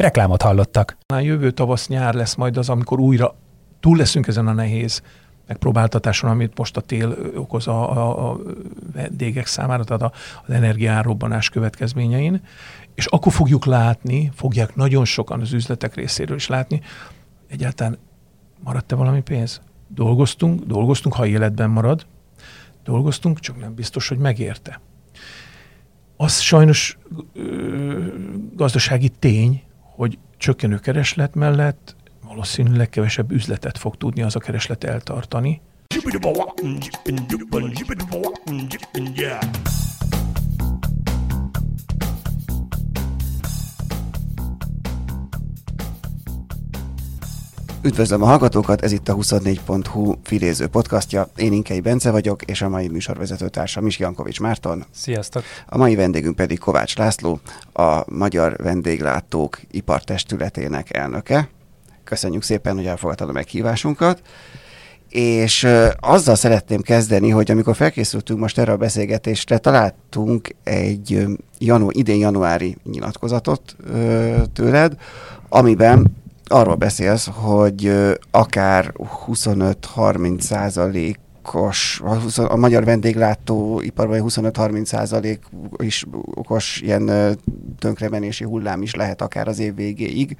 Reklámot hallottak. A jövő tavasz nyár lesz majd az, amikor újra túl leszünk ezen a nehéz megpróbáltatáson, amit most a tél okoz a, a, a vendégek számára, tehát a, az energiárobbanás következményein, és akkor fogjuk látni, fogják nagyon sokan az üzletek részéről is látni, egyáltalán maradt-e valami pénz? Dolgoztunk, dolgoztunk, ha életben marad, dolgoztunk, csak nem biztos, hogy megérte. Az sajnos ö, gazdasági tény, hogy csökkenő kereslet mellett valószínűleg kevesebb üzletet fog tudni az a kereslet eltartani. Üdvözlöm a hallgatókat, ez itt a 24.hu filéző podcastja. Én Inkei Bence vagyok, és a mai műsorvezető társam is Jankovics Márton. Sziasztok! A mai vendégünk pedig Kovács László, a Magyar Vendéglátók Ipartestületének elnöke. Köszönjük szépen, hogy elfogadtad a meghívásunkat. És azzal szeretném kezdeni, hogy amikor felkészültünk most erre a beszélgetésre, találtunk egy janu, idén januári nyilatkozatot tőled, amiben arról beszélsz, hogy akár 25-30 százalékos, a magyar vendéglátóiparban 25-30 százalék is okos ilyen tönkremenési hullám is lehet akár az év végéig.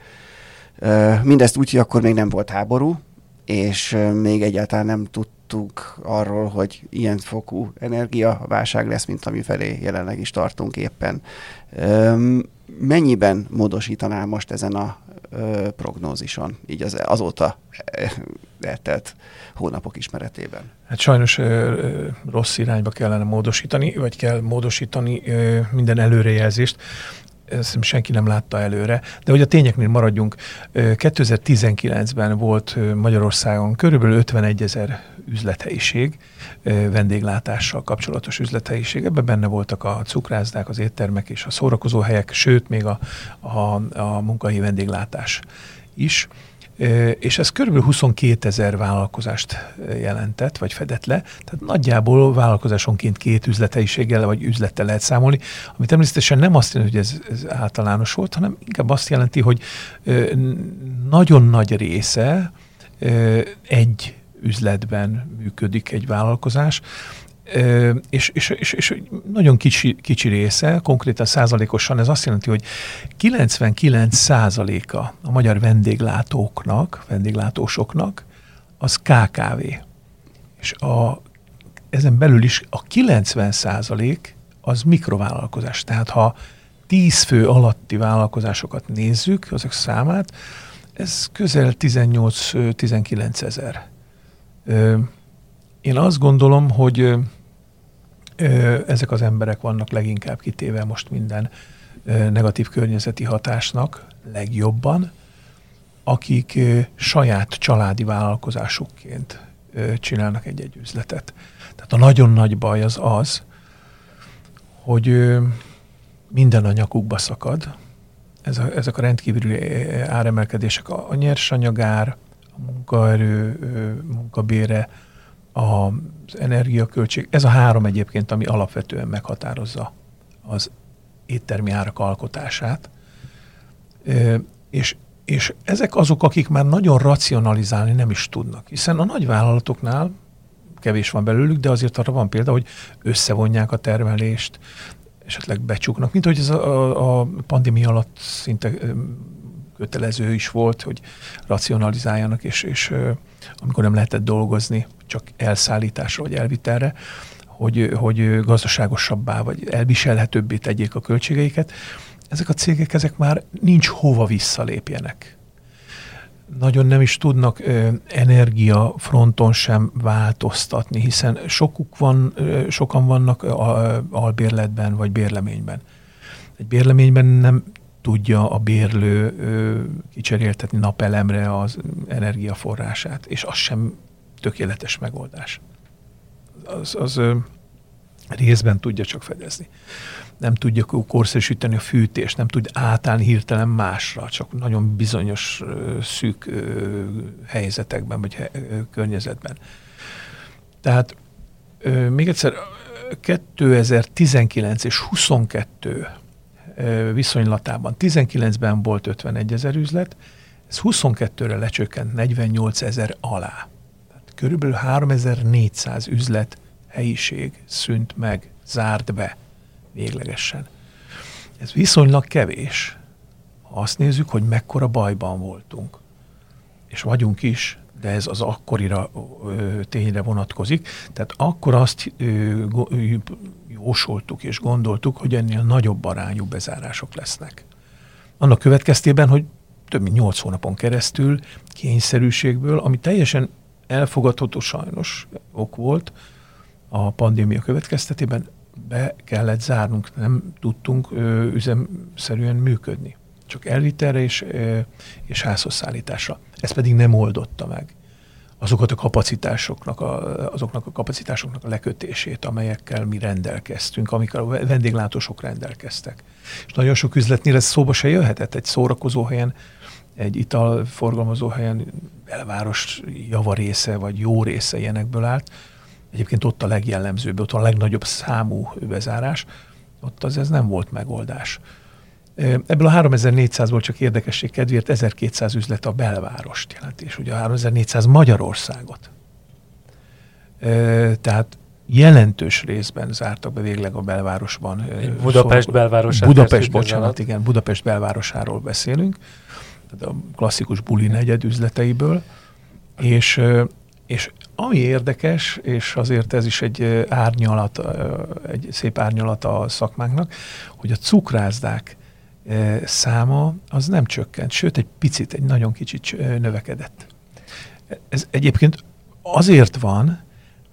Mindezt úgy, hogy akkor még nem volt háború, és még egyáltalán nem tudtuk arról, hogy ilyen fokú energiaválság lesz, mint ami felé jelenleg is tartunk éppen. Mennyiben módosítanál most ezen a prognózison, így az, azóta eltelt hónapok ismeretében? Hát sajnos ö, rossz irányba kellene módosítani, vagy kell módosítani ö, minden előrejelzést ezt senki nem látta előre. De hogy a tényeknél maradjunk, 2019-ben volt Magyarországon körülbelül 51 ezer üzlethelyiség, vendéglátással kapcsolatos üzlethelyiség. Ebben benne voltak a cukrászdák, az éttermek és a szórakozóhelyek, sőt még a, a, a munkahelyi vendéglátás is és ez kb. 22 ezer vállalkozást jelentett, vagy fedett le, tehát nagyjából vállalkozásonként két üzlethelyiséggel vagy üzlettel lehet számolni, ami természetesen nem azt jelenti, hogy ez, ez általános volt, hanem inkább azt jelenti, hogy nagyon nagy része egy üzletben működik egy vállalkozás, és, és, és, és nagyon kicsi, kicsi része, konkrétan százalékosan ez azt jelenti, hogy 99 százaléka a magyar vendéglátóknak, vendéglátósoknak az KKV. És a, ezen belül is a 90 százalék az mikrovállalkozás. Tehát ha 10 fő alatti vállalkozásokat nézzük, azok számát, ez közel 18-19 ezer. Én azt gondolom, hogy ezek az emberek vannak leginkább kitéve most minden negatív környezeti hatásnak legjobban, akik saját családi vállalkozásukként csinálnak egy-egy üzletet. Tehát a nagyon nagy baj az az, hogy minden a nyakukba szakad. Ez a, ezek a rendkívüli áremelkedések, a, nyersanyagár, munkaerő munkabére, az energiaköltség, ez a három egyébként, ami alapvetően meghatározza az éttermi árak alkotását. És, és ezek azok, akik már nagyon racionalizálni nem is tudnak, hiszen a nagyvállalatoknál kevés van belőlük, de azért arra van példa, hogy összevonják a termelést, esetleg becsuknak, mint hogy ez a, a, pandémia alatt szinte kötelező is volt, hogy racionalizáljanak, és, és amikor nem lehetett dolgozni, csak elszállításra vagy elvitelre, hogy, hogy gazdaságosabbá vagy elviselhetőbbé tegyék a költségeiket, ezek a cégek ezek már nincs hova visszalépjenek. Nagyon nem is tudnak ö, energia fronton sem változtatni, hiszen sokuk van, ö, sokan vannak a, albérletben vagy bérleményben. Egy bérleményben nem tudja a bérlő ö, kicseréltetni napelemre az energiaforrását, és az sem tökéletes megoldás. Az, az részben tudja csak fedezni. Nem tudja korszerűsíteni a fűtést, nem tud átállni hirtelen másra, csak nagyon bizonyos szűk helyzetekben vagy környezetben. Tehát még egyszer, 2019 és 22 viszonylatában. 19-ben volt 51 ezer üzlet, ez 22-re lecsökkent 48 ezer alá. Tehát körülbelül 3400 üzlet helyiség szűnt meg, zárt be véglegesen. Ez viszonylag kevés. Ha azt nézzük, hogy mekkora bajban voltunk, és vagyunk is, de ez az akkorira ö, tényre vonatkozik. Tehát akkor azt ö, ö, jósoltuk és gondoltuk, hogy ennél nagyobb arányú bezárások lesznek. Annak következtében, hogy több mint 8 hónapon keresztül kényszerűségből, ami teljesen elfogadható sajnos ok volt a pandémia következtetében, be kellett zárnunk, nem tudtunk ö, üzemszerűen működni. Csak elvitelre és, ö, és házhoz szállításra. Ez pedig nem oldotta meg azokat a kapacitásoknak, a, azoknak a kapacitásoknak a lekötését, amelyekkel mi rendelkeztünk, amikor a vendéglátósok rendelkeztek. És nagyon sok üzletnél ez szóba se jöhetett egy szórakozó helyen, egy italforgalmazó helyen belváros javarésze vagy jó része ilyenekből állt. Egyébként ott a legjellemzőbb, ott a legnagyobb számú bezárás, ott az ez nem volt megoldás. Ebből a 3400-ból csak érdekesség kedvéért 1200 üzlet a belvárost jelenti, és ugye a 3400 Magyarországot. Tehát jelentős részben zártak be végleg a belvárosban. Budapest szó, belvárosát. Budapest, bocsánat, igen, Budapest belvárosáról beszélünk, tehát a klasszikus buli negyed üzleteiből, és, és ami érdekes, és azért ez is egy árnyalat, egy szép árnyalat a szakmánknak, hogy a cukrászdák száma az nem csökkent, sőt egy picit, egy nagyon kicsit növekedett. Ez egyébként azért van,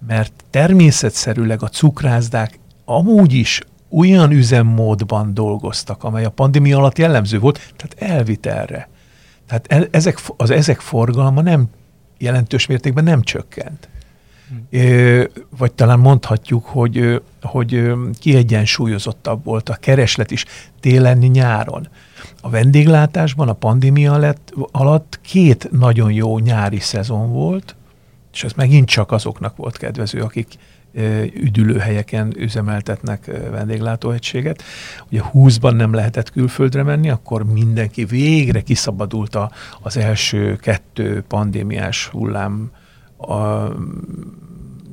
mert természetszerűleg a cukrázdák amúgy is olyan üzemmódban dolgoztak, amely a pandémia alatt jellemző volt, tehát elvitelre. Tehát ezek, az ezek forgalma nem jelentős mértékben nem csökkent. Vagy talán mondhatjuk, hogy, hogy kiegyensúlyozottabb volt a kereslet is télen-nyáron. A vendéglátásban a pandémia lett, alatt két nagyon jó nyári szezon volt, és ez megint csak azoknak volt kedvező, akik üdülőhelyeken üzemeltetnek vendéglátóegységet. Ugye 20-ban nem lehetett külföldre menni, akkor mindenki végre kiszabadult az első kettő pandémiás hullám a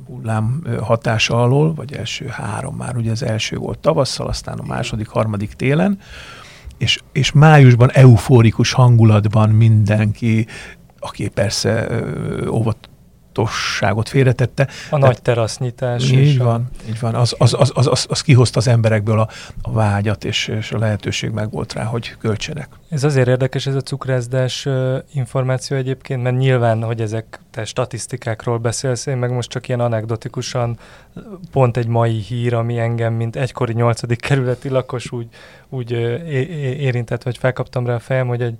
hullám hatása alól, vagy első három már, ugye az első volt tavasszal, aztán a második, harmadik télen, és, és májusban eufórikus hangulatban mindenki, aki persze óvat, tudatosságot félretette. A nagy terasznyitás. Így van, a... így van. Az, az, az, az, az, az kihozta az emberekből a, a vágyat, és, és a lehetőség meg volt rá, hogy költsenek. Ez azért érdekes ez a cukrászdás információ egyébként, mert nyilván, hogy ezek te statisztikákról beszélsz, én meg most csak ilyen anekdotikusan pont egy mai hír, ami engem, mint egykori nyolcadik kerületi lakos úgy, úgy érintett, vagy felkaptam rá a fejem, hogy egy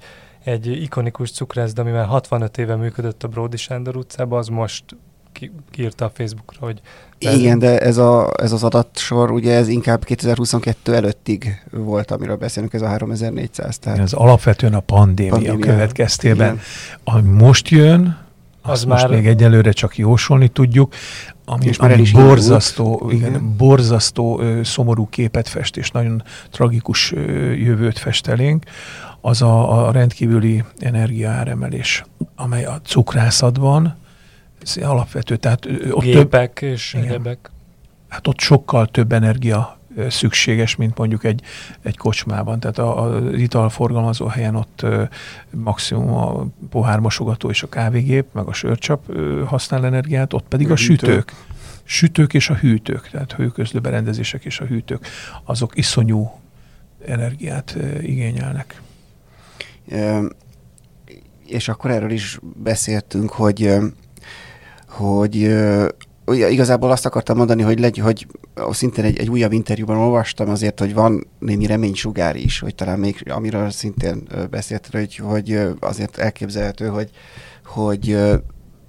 egy ikonikus cukrászda, amivel 65 éve működött a Bródi Sándor utcában, az most kiírta a Facebookra, hogy... Igen, de ez, a, ez az adatsor, ugye ez inkább 2022 előttig volt, amiről beszélünk, ez a 3400. Tehát... Ez alapvetően a pandémia, pandémia. következtében. Igen. Ami most jön, az azt már... most még egyelőre csak jósolni tudjuk, ami, és már ami borzasztó, igen, igen. borzasztó ö, szomorú képet fest, és nagyon tragikus ö, jövőt fest elénk, az a, a rendkívüli energiaáremelés, amely a cukrászatban ez alapvető. Tehát ott Gépek több, és egyebek. Hát ott sokkal több energia szükséges, mint mondjuk egy, egy kocsmában. Tehát az italforgalmazó helyen ott maximum a pohármosogató és a kávégép, meg a sörcsap használ energiát, ott pedig a, a sütők. Sütők és a hűtők, tehát hőközlő berendezések és a hűtők, azok iszonyú energiát igényelnek. És akkor erről is beszéltünk, hogy, hogy igazából azt akartam mondani, hogy, legy, hogy szintén egy, egy újabb interjúban olvastam azért, hogy van némi reménysugár is, hogy talán még, amiről szintén beszélt, hogy, hogy azért elképzelhető, hogy, hogy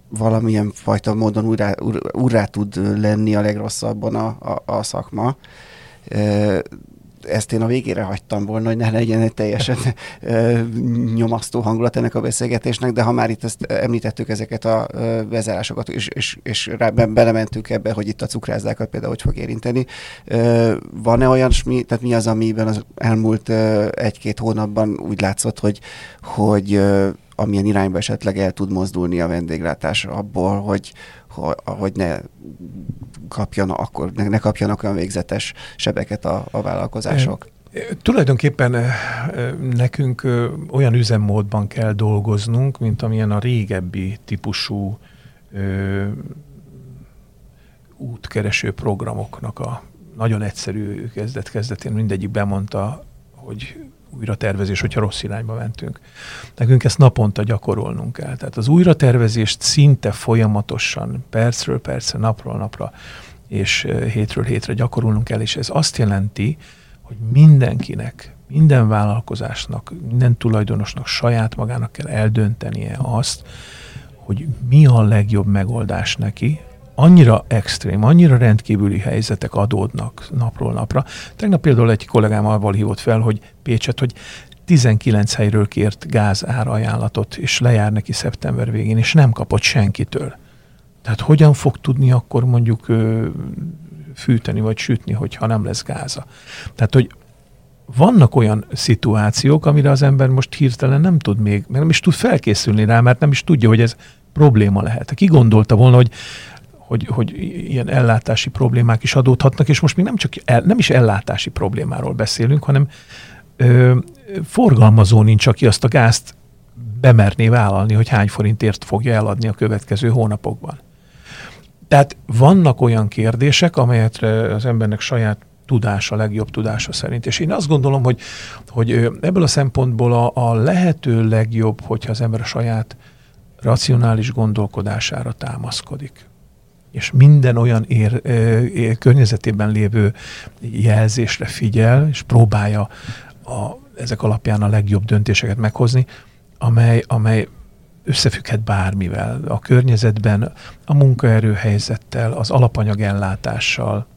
valamilyen fajta módon úrá, úrá tud lenni a legrosszabban a, a, a szakma ezt én a végére hagytam volna, hogy ne legyen egy teljesen nyomasztó hangulat ennek a beszélgetésnek, de ha már itt ezt említettük ezeket a bezárásokat, és, és, és rá belementünk ebbe, hogy itt a cukrászdákat például hogy fog érinteni. Van-e olyan, tehát mi az, amiben az elmúlt egy-két hónapban úgy látszott, hogy, hogy amilyen irányba esetleg el tud mozdulni a vendéglátás abból, hogy, hogy ne kapjanak, akkor ne, ne kapjanak olyan végzetes sebeket a, a vállalkozások? Tulajdonképpen nekünk olyan üzemmódban kell dolgoznunk, mint amilyen a régebbi típusú ö, útkereső programoknak a nagyon egyszerű kezdet-kezdetén mindegyik bemondta, hogy újratervezés, hogyha rossz irányba mentünk. Nekünk ezt naponta gyakorolnunk kell. Tehát az újratervezést szinte folyamatosan, percről percre, napról napra és hétről hétre gyakorolnunk kell, és ez azt jelenti, hogy mindenkinek, minden vállalkozásnak, minden tulajdonosnak saját magának kell eldöntenie azt, hogy mi a legjobb megoldás neki, annyira extrém, annyira rendkívüli helyzetek adódnak napról napra. Tegnap például egy kollégám avval hívott fel, hogy Pécset, hogy 19 helyről kért gáz árajánlatot, és lejár neki szeptember végén, és nem kapott senkitől. Tehát hogyan fog tudni akkor mondjuk fűteni vagy sütni, hogyha nem lesz gáza. Tehát, hogy vannak olyan szituációk, amire az ember most hirtelen nem tud még, meg nem is tud felkészülni rá, mert nem is tudja, hogy ez probléma lehet. Ki gondolta volna, hogy hogy, hogy ilyen ellátási problémák is adódhatnak, és most még nem csak el, nem is ellátási problémáról beszélünk, hanem ö, forgalmazó nincs, aki azt a gázt bemerné vállalni, hogy hány forintért fogja eladni a következő hónapokban. Tehát vannak olyan kérdések, amelyet az embernek saját tudása, legjobb tudása szerint. És én azt gondolom, hogy, hogy ebből a szempontból a, a lehető legjobb, hogyha az ember a saját racionális gondolkodására támaszkodik és minden olyan ér, ér, környezetében lévő jelzésre figyel, és próbálja a, ezek alapján a legjobb döntéseket meghozni, amely, amely összefügghet bármivel, a környezetben, a munkaerőhelyzettel, az alapanyagellátással,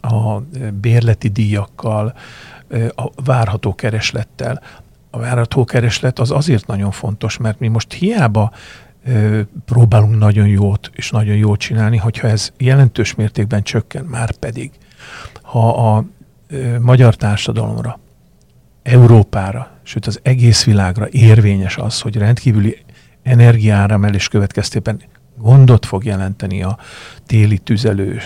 a bérleti díjakkal, a várható kereslettel. A várható kereslet az azért nagyon fontos, mert mi most hiába próbálunk nagyon jót és nagyon jót csinálni, hogyha ez jelentős mértékben csökken, már pedig, ha a magyar társadalomra, Európára, sőt az egész világra érvényes az, hogy rendkívüli energiáramelés következtében gondot fog jelenteni a téli tüzelő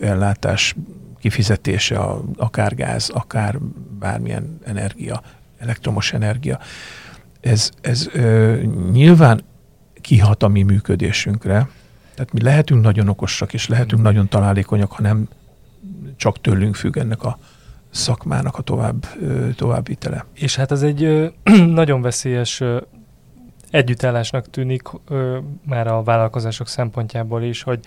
ellátás kifizetése, a, akár gáz, akár bármilyen energia, elektromos energia. Ez, ez ö, nyilván kihat a mi működésünkre. Tehát mi lehetünk nagyon okosak, és lehetünk nagyon találékonyak, ha nem csak tőlünk függ ennek a szakmának a tovább, továbbvitele. És hát ez egy nagyon veszélyes együttállásnak tűnik már a vállalkozások szempontjából is, hogy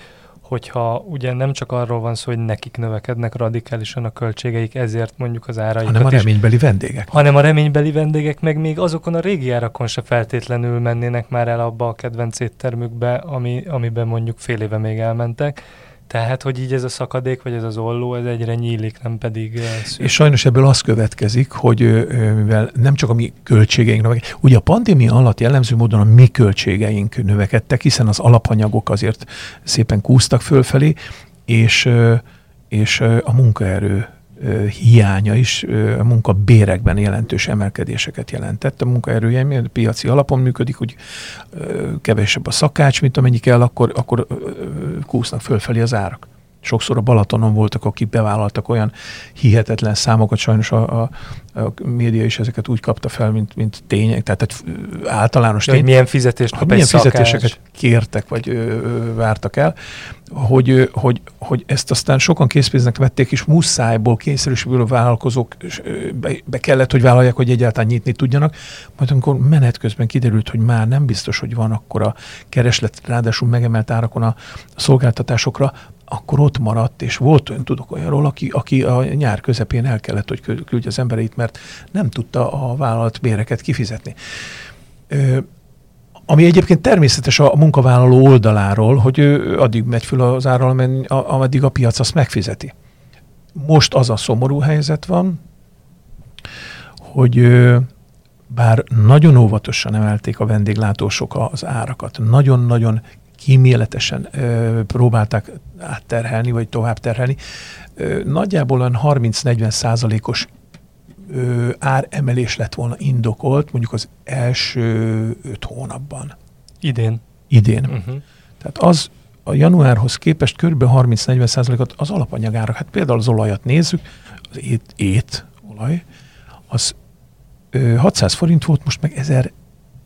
hogyha ugye nem csak arról van szó, hogy nekik növekednek radikálisan a költségeik, ezért mondjuk az áraikat Hanem a reménybeli vendégek. Hanem a reménybeli vendégek meg még azokon a régi árakon se feltétlenül mennének már el abba a kedvenc éttermükbe, ami, amiben mondjuk fél éve még elmentek tehát, hogy így ez a szakadék, vagy ez az olló, ez egyre nyílik, nem pedig szűk. És sajnos ebből az következik, hogy mivel nem csak a mi költségeink növekedtek, ugye a pandémia alatt jellemző módon a mi költségeink növekedtek, hiszen az alapanyagok azért szépen kúztak fölfelé, és, és a munkaerő hiánya is a munkabérekben jelentős emelkedéseket jelentett. A munkaerője piaci alapon működik, hogy kevesebb a szakács, mint amennyi kell, akkor, akkor kúsznak fölfelé az árak. Sokszor a Balatonon voltak, akik bevállaltak olyan hihetetlen számokat, sajnos a, a, a média is ezeket úgy kapta fel, mint, mint tények, tehát egy általános tény. milyen fizetést kap Milyen fizetéseket kértek, vagy ö, ö, vártak el, hogy, hogy, hogy ezt aztán sokan készpénznek vették, és muszájból kényszerűsülő vállalkozók be, be kellett, hogy vállalják, hogy egyáltalán nyitni tudjanak. Majd amikor menet közben kiderült, hogy már nem biztos, hogy van akkor a kereslet, ráadásul megemelt árakon a szolgáltatásokra, akkor ott maradt, és volt olyan, tudok olyanról, aki, aki a nyár közepén el kellett, hogy küldje az embereit, mert nem tudta a vállalat béreket kifizetni. Ö, ami egyébként természetes a munkavállaló oldaláról, hogy ő addig megy föl az árral, ameddig a piac azt megfizeti. Most az a szomorú helyzet van, hogy bár nagyon óvatosan emelték a vendéglátósok az árakat, nagyon-nagyon kíméletesen ö, próbálták átterhelni, vagy tovább terhelni. Ö, nagyjából olyan 30-40 százalékos áremelés lett volna indokolt, mondjuk az első öt hónapban. Idén. Idén. Uh-huh. Tehát az a januárhoz képest kb. 30-40 százalékot az alapanyagára, hát például az olajat nézzük, az ét, ét olaj, az ö, 600 forint volt, most meg 1000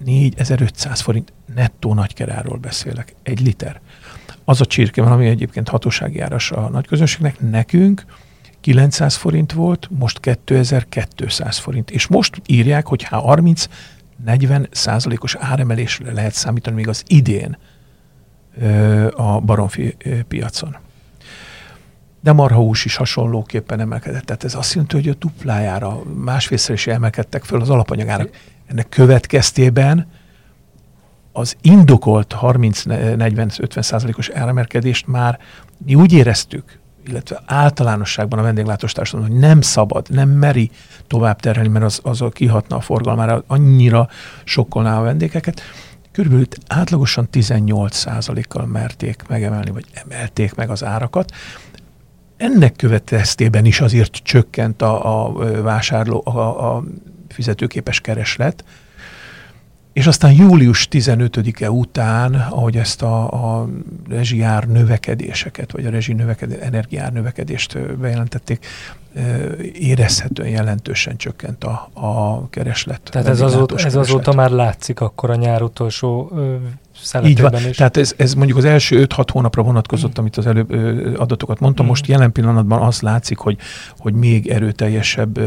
4500 forint nettó nagykeráról beszélek, egy liter. Az a csirke van, ami egyébként hatósági áras a nagy közönségnek, nekünk 900 forint volt, most 2200 forint. És most írják, hogy ha 30-40 százalékos áremelésre lehet számítani még az idén a baromfi piacon. De marhahús is hasonlóképpen emelkedett. Tehát ez azt jelenti, hogy a duplájára, másfélszer is emelkedtek föl az alapanyagárak. Ennek következtében az indokolt 30-40-50 százalékos áremelkedést már mi úgy éreztük, illetve általánosságban a vendéglátós társadalom, hogy nem szabad, nem meri tovább terhelni, mert az, az kihatna a forgalmára, annyira sokkolná a vendégeket. Körülbelül átlagosan 18 százalékkal merték megemelni, vagy emelték meg az árakat. Ennek következtében is azért csökkent a, a vásárló, a, a fizetőképes kereslet, és aztán július 15-e után, ahogy ezt a, a rezsiár növekedéseket, vagy a rezsi növekedés, energiár növekedést bejelentették, érezhetően jelentősen csökkent a, a kereslet. Tehát ez azóta, ez azóta már látszik akkor a nyár utolsó Így van. Is. Tehát ez, ez mondjuk az első 5-6 hónapra vonatkozott, amit az előbb adatokat mondtam. Mm. Most jelen pillanatban az látszik, hogy, hogy még erőteljesebb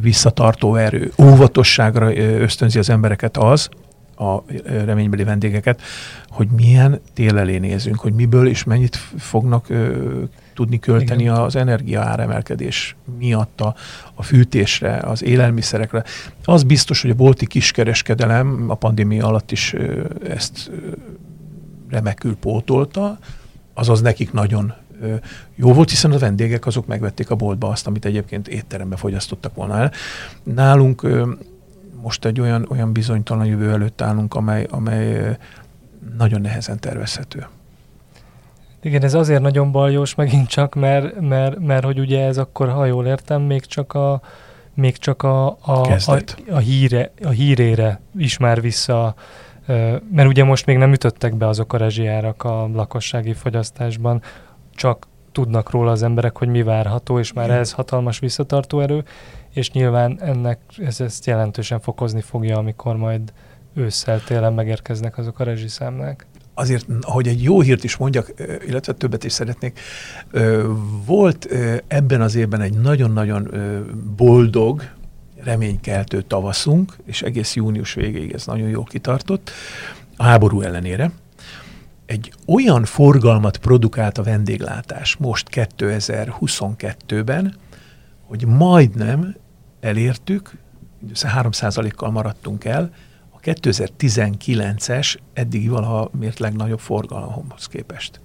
visszatartó erő, óvatosságra ösztönzi az embereket az, a reménybeli vendégeket, hogy milyen tél elé nézünk, hogy miből és mennyit fognak ö, tudni költeni Igen. az energia áremelkedés miatt a, a fűtésre, az élelmiszerekre. Az biztos, hogy a bolti kiskereskedelem a pandémia alatt is ö, ezt ö, remekül pótolta, azaz nekik nagyon jó volt, hiszen a vendégek azok megvették a boltba azt, amit egyébként étterembe fogyasztottak volna el. Nálunk most egy olyan, olyan bizonytalan jövő előtt állunk, amely, amely nagyon nehezen tervezhető. Igen, ez azért nagyon baljós megint csak, mert, mert, mert hogy ugye ez akkor, ha jól értem, még csak a, még csak a, a, a, a, híre, a hírére is már vissza, mert ugye most még nem ütöttek be azok a rezsijárak a lakossági fogyasztásban, csak tudnak róla az emberek, hogy mi várható, és már ez hatalmas visszatartó erő, és nyilván ennek ez ezt jelentősen fokozni fogja, amikor majd ősszel, télen megérkeznek azok a rezsiszámlák. Azért, hogy egy jó hírt is mondjak, illetve többet is szeretnék, volt ebben az évben egy nagyon-nagyon boldog, reménykeltő tavaszunk, és egész június végéig ez nagyon jól kitartott, a háború ellenére egy olyan forgalmat produkált a vendéglátás most 2022-ben, hogy majdnem elértük, mindössze 3%-kal maradtunk el, a 2019-es eddigi valaha mért legnagyobb forgalomhoz képest.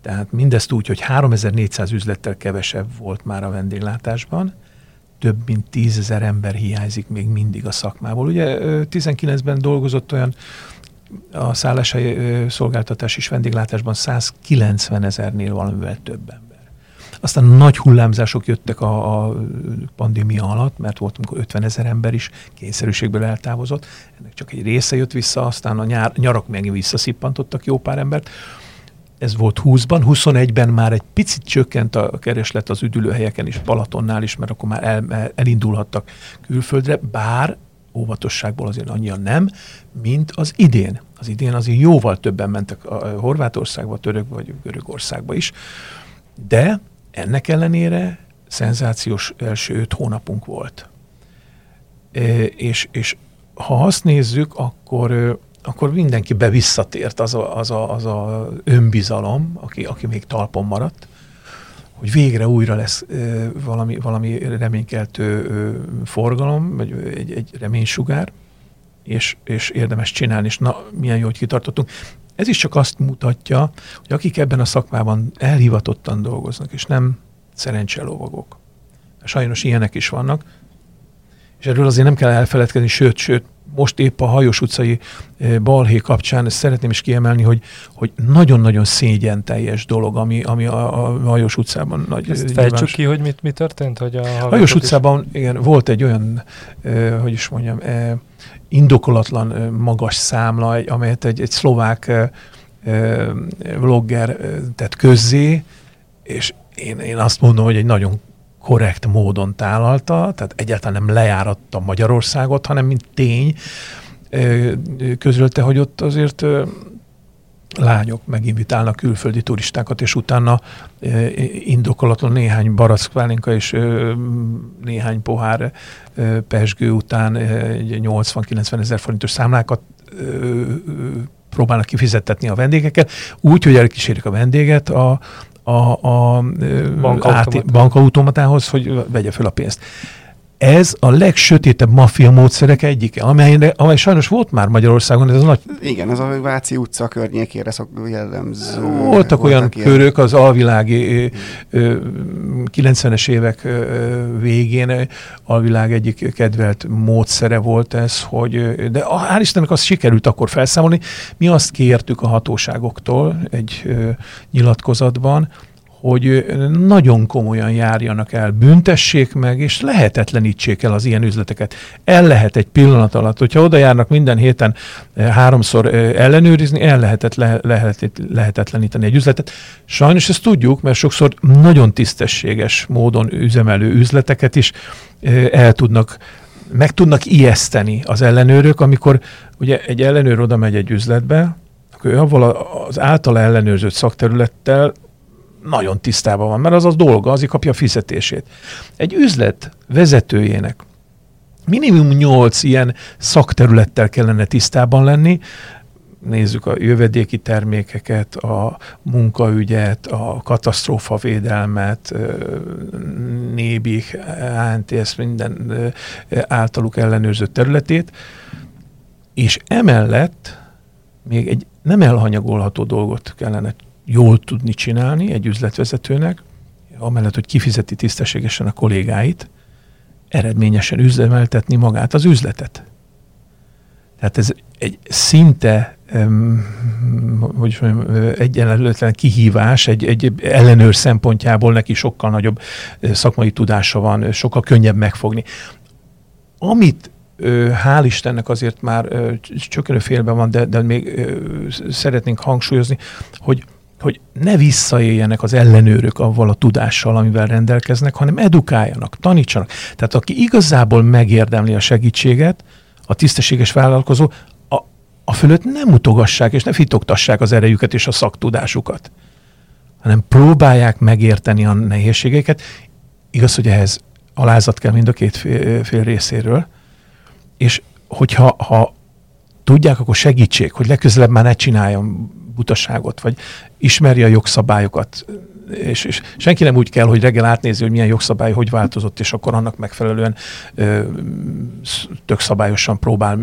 Tehát mindezt úgy, hogy 3400 üzlettel kevesebb volt már a vendéglátásban, több mint 10 ember hiányzik még mindig a szakmából. Ugye 19-ben dolgozott olyan a szálláshelyi szolgáltatás és vendéglátásban 190 ezernél valamivel több ember. Aztán nagy hullámzások jöttek a, a pandémia alatt, mert volt, amikor 50 ezer ember is kényszerűségből eltávozott. Ennek csak egy része jött vissza, aztán a nyár, nyarak meg visszaszippantottak jó pár embert. ez volt 20-ban, 21-ben már egy picit csökkent a kereslet az üdülőhelyeken is, Balatonnál is, mert akkor már el, elindulhattak külföldre, bár óvatosságból azért annyian nem, mint az idén. Az idén azért jóval többen mentek a Horvátországba, Török vagy Görögországba is, de ennek ellenére szenzációs első öt hónapunk volt. E, és, és ha azt nézzük, akkor, akkor mindenki visszatért az a, az a, az a önbizalom, aki, aki még talpon maradt, hogy végre újra lesz valami, valami reménykeltő forgalom, vagy egy, egy reménysugár, és, és érdemes csinálni, és na, milyen jó, hogy kitartottunk. Ez is csak azt mutatja, hogy akik ebben a szakmában elhivatottan dolgoznak, és nem szerencselovagok. Sajnos ilyenek is vannak, és erről azért nem kell elfeledkezni, sőt, sőt, most épp a Hajós utcai eh, balhé kapcsán ezt szeretném is kiemelni, hogy, hogy nagyon-nagyon szégyen teljes dolog, ami, ami a, a Hajós utcában nagy. Ezt fejtsük ki, hogy mit, mi történt? Hogy a Hajós utcában igen, volt egy olyan, eh, hogy is mondjam, eh, indokolatlan eh, magas számla, egy, amelyet egy, egy szlovák eh, eh, vlogger eh, tett közzé, és én, én azt mondom, hogy egy nagyon korrekt módon tálalta, tehát egyáltalán nem lejáratta Magyarországot, hanem mint tény közölte, hogy ott azért lányok meginvitálnak külföldi turistákat, és utána indokolatlan néhány barackpálinka és néhány pohár pesgő után 80-90 ezer forintos számlákat próbálnak kifizettetni a vendégeket, úgy, hogy elkísérik a vendéget a, a, a bankautomatához, hogy vegye fel a pénzt ez a legsötétebb maffia módszerek egyike, amely, amely sajnos volt már Magyarországon, ez a nagy... Igen, ez a Váci utca környékére szok jellemző. Voltak, voltak olyan ilyen... körök az alvilági 90-es évek végén, alvilág egyik kedvelt módszere volt ez, hogy, de hál' Istennek azt sikerült akkor felszámolni. Mi azt kértük a hatóságoktól egy nyilatkozatban, hogy nagyon komolyan járjanak el, büntessék meg, és lehetetlenítsék el az ilyen üzleteket. El lehet egy pillanat alatt, hogyha oda járnak minden héten háromszor ellenőrizni, el lehetett, le, lehet, lehetetleníteni egy üzletet. Sajnos ezt tudjuk, mert sokszor nagyon tisztességes módon üzemelő üzleteket is el tudnak meg tudnak ijeszteni az ellenőrök, amikor ugye egy ellenőr oda megy egy üzletbe, akkor ő avval az általa ellenőrzött szakterülettel nagyon tisztában van, mert az az dolga, azért kapja a fizetését. Egy üzlet vezetőjének minimum 8 ilyen szakterülettel kellene tisztában lenni, nézzük a jövedéki termékeket, a munkaügyet, a katasztrófavédelmet, nébik, ANTS, minden általuk ellenőrzött területét, és emellett még egy nem elhanyagolható dolgot kellene jól tudni csinálni egy üzletvezetőnek, amellett, hogy kifizeti tisztességesen a kollégáit, eredményesen üzemeltetni magát az üzletet. Tehát ez egy szinte hogy mondjam, egyenlőtlen kihívás, egy, egy ellenőr szempontjából neki sokkal nagyobb szakmai tudása van, sokkal könnyebb megfogni. Amit hál' Istennek azért már csökkenő félben van, de, de még szeretnénk hangsúlyozni, hogy hogy ne visszaéljenek az ellenőrök avval a tudással, amivel rendelkeznek, hanem edukáljanak, tanítsanak. Tehát aki igazából megérdemli a segítséget, a tisztességes vállalkozó, a, a fölött nem mutogassák és ne fitogtassák az erejüket és a szaktudásukat, hanem próbálják megérteni a nehézségeket. Igaz, hogy ehhez alázat kell mind a két fél, fél részéről, és hogyha ha tudják, akkor segítség, hogy legközelebb már ne csináljam butaságot, vagy ismerje a jogszabályokat, és, és senki nem úgy kell, hogy reggel átnézi, hogy milyen jogszabály hogy változott, és akkor annak megfelelően ö, tök szabályosan próbál,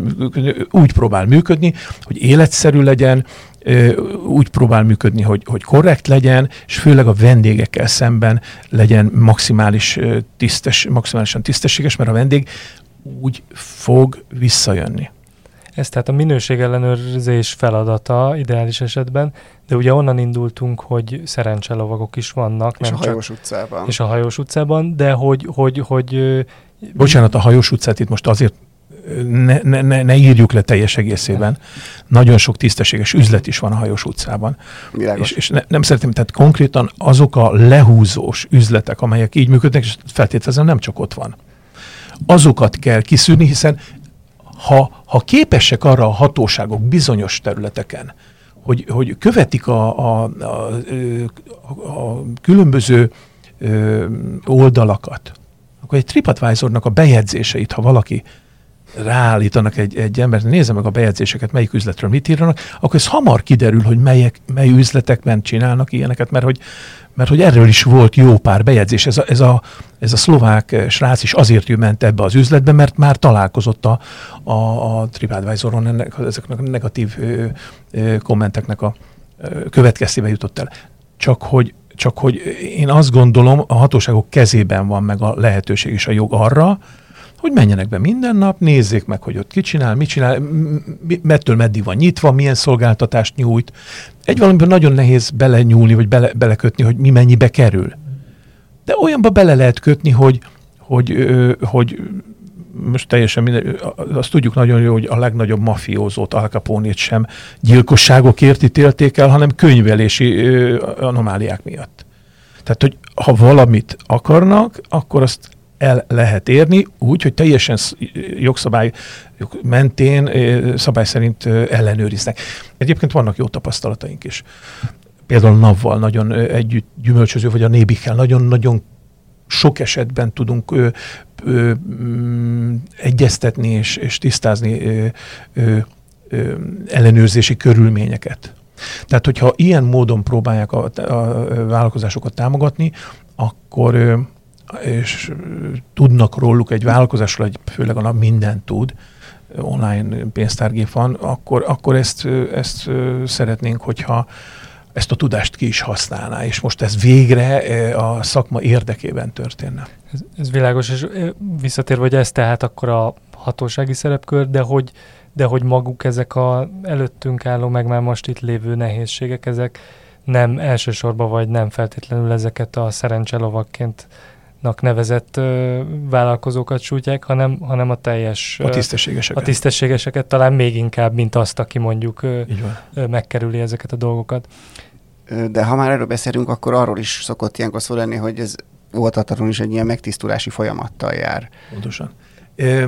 úgy próbál működni, hogy életszerű legyen, ö, úgy próbál működni, hogy, hogy korrekt legyen, és főleg a vendégekkel szemben legyen maximális tisztes, maximálisan tisztességes, mert a vendég úgy fog visszajönni. Ez tehát a minőségellenőrzés feladata ideális esetben, de ugye onnan indultunk, hogy szerencselovagok is vannak. És nem a hajós csak, utcában. És a hajós utcában, de hogy, hogy, hogy Bocsánat, a hajós utcát itt most azért ne, ne, ne, ne írjuk le teljes egészében. Nagyon sok tisztességes üzlet is van a hajós utcában. Világos. És, és ne, nem szeretném, tehát konkrétan azok a lehúzós üzletek, amelyek így működnek, és feltételezem nem csak ott van. Azokat kell kiszűrni, hiszen ha, ha képesek arra a hatóságok bizonyos területeken, hogy, hogy követik a, a, a, a, különböző oldalakat, akkor egy TripAdvisornak a bejegyzéseit, ha valaki ráállítanak egy, egy embert, nézze meg a bejegyzéseket, melyik üzletről mit írnak, akkor ez hamar kiderül, hogy melyek, mely üzletekben csinálnak ilyeneket, mert hogy, mert hogy erről is volt jó pár bejegyzés. Ez a, ez a, ez a szlovák srác is azért ment ebbe az üzletbe, mert már találkozott a, a, a TripAdvisoron ennek, ezeknek a negatív ö, ö, kommenteknek a ö, következtében jutott el. Csak hogy, csak hogy én azt gondolom, a hatóságok kezében van meg a lehetőség és a jog arra, hogy menjenek be minden nap, nézzék meg, hogy ott ki csinál, mit csinál, mettől meddig van nyitva, milyen szolgáltatást nyújt. Egy valamiben nagyon nehéz belenyúlni, vagy bele, belekötni, hogy mi mennyibe kerül. De olyanba bele lehet kötni, hogy, hogy, hogy most teljesen minden, azt tudjuk nagyon jó, hogy a legnagyobb mafiózót, Al Capone-t sem gyilkosságokért ítélték el, hanem könyvelési anomáliák miatt. Tehát, hogy ha valamit akarnak, akkor azt el lehet érni, úgy, hogy teljesen jogszabály mentén, szabály szerint ellenőriznek. Egyébként vannak jó tapasztalataink is. Például NAV-val nagyon együtt gyümölcsöző, vagy a Nébikkel nagyon-nagyon sok esetben tudunk ö, ö, mm, egyeztetni és, és tisztázni ö, ö, ö, ellenőrzési körülményeket. Tehát, hogyha ilyen módon próbálják a, a vállalkozásokat támogatni, akkor és tudnak róluk egy vállalkozásról, egy, főleg a nap mindent tud, online pénztárgép van, akkor, akkor ezt, ezt szeretnénk, hogyha ezt a tudást ki is használná, és most ez végre a szakma érdekében történne. Ez, ez világos, és visszatérve, hogy ez tehát akkor a hatósági szerepkör, de hogy, de hogy maguk ezek a előttünk álló, meg már most itt lévő nehézségek, ezek nem elsősorban, vagy nem feltétlenül ezeket a szerencselovakként nevezett ö, vállalkozókat sújtják, hanem, hanem a teljes... A tisztességeseket. A tisztességeseket talán még inkább, mint azt, aki mondjuk ö, ö, megkerüli ezeket a dolgokat. De ha már erről beszélünk, akkor arról is szokott ilyenkor szó lenni, hogy ez voltatlanul is egy ilyen megtisztulási folyamattal jár. Pontosan. É,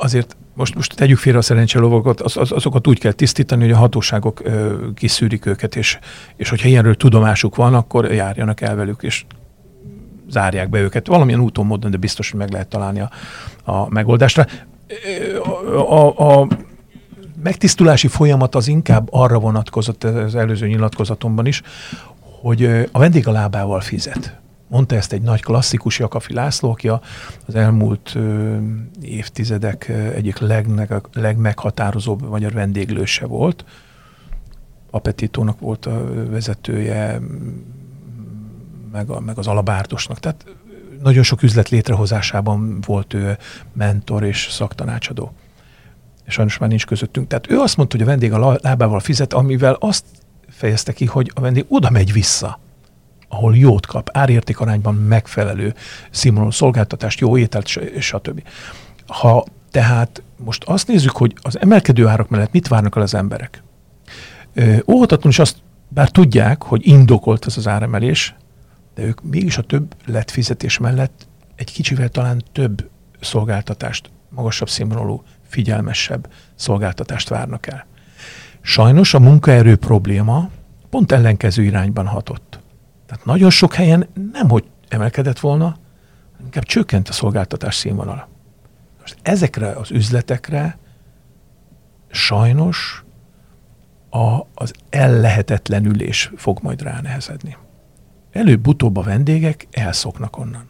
azért most, most tegyük félre a szerencselovakat, az, az, azokat úgy kell tisztítani, hogy a hatóságok ö, kiszűrik őket, és, és hogyha ilyenről tudomásuk van, akkor járjanak el velük, és zárják be őket. Valamilyen úton, módon, de biztos, hogy meg lehet találni a, a megoldásra. A, a, a megtisztulási folyamat az inkább arra vonatkozott az előző nyilatkozatomban is, hogy a vendég a lábával fizet. Mondta ezt egy nagy klasszikus Jakafi László, aki az elmúlt ö, évtizedek egyik legneg, legmeghatározóbb magyar vendéglőse volt. Apetitónak volt a vezetője, meg, a, meg az alabárdosnak. Tehát nagyon sok üzlet létrehozásában volt ő mentor és szaktanácsadó. És sajnos már nincs közöttünk. Tehát ő azt mondta, hogy a vendég a lábával fizet, amivel azt fejezte ki, hogy a vendég oda megy vissza, ahol jót kap, árérték arányban megfelelő színvonalú szolgáltatást, jó ételt, stb. Ha tehát most azt nézzük, hogy az emelkedő árak mellett mit várnak el az emberek. Óhatatlanul is azt, bár tudják, hogy indokolt ez az áremelés, de ők mégis a több lett fizetés mellett egy kicsivel talán több szolgáltatást, magasabb színvonalú, figyelmesebb szolgáltatást várnak el. Sajnos a munkaerő probléma pont ellenkező irányban hatott. Tehát nagyon sok helyen nem, hogy emelkedett volna, inkább csökkent a szolgáltatás színvonala. Most ezekre az üzletekre sajnos a, az ellehetetlenülés fog majd ránehezedni előbb-utóbb a vendégek elszoknak onnan.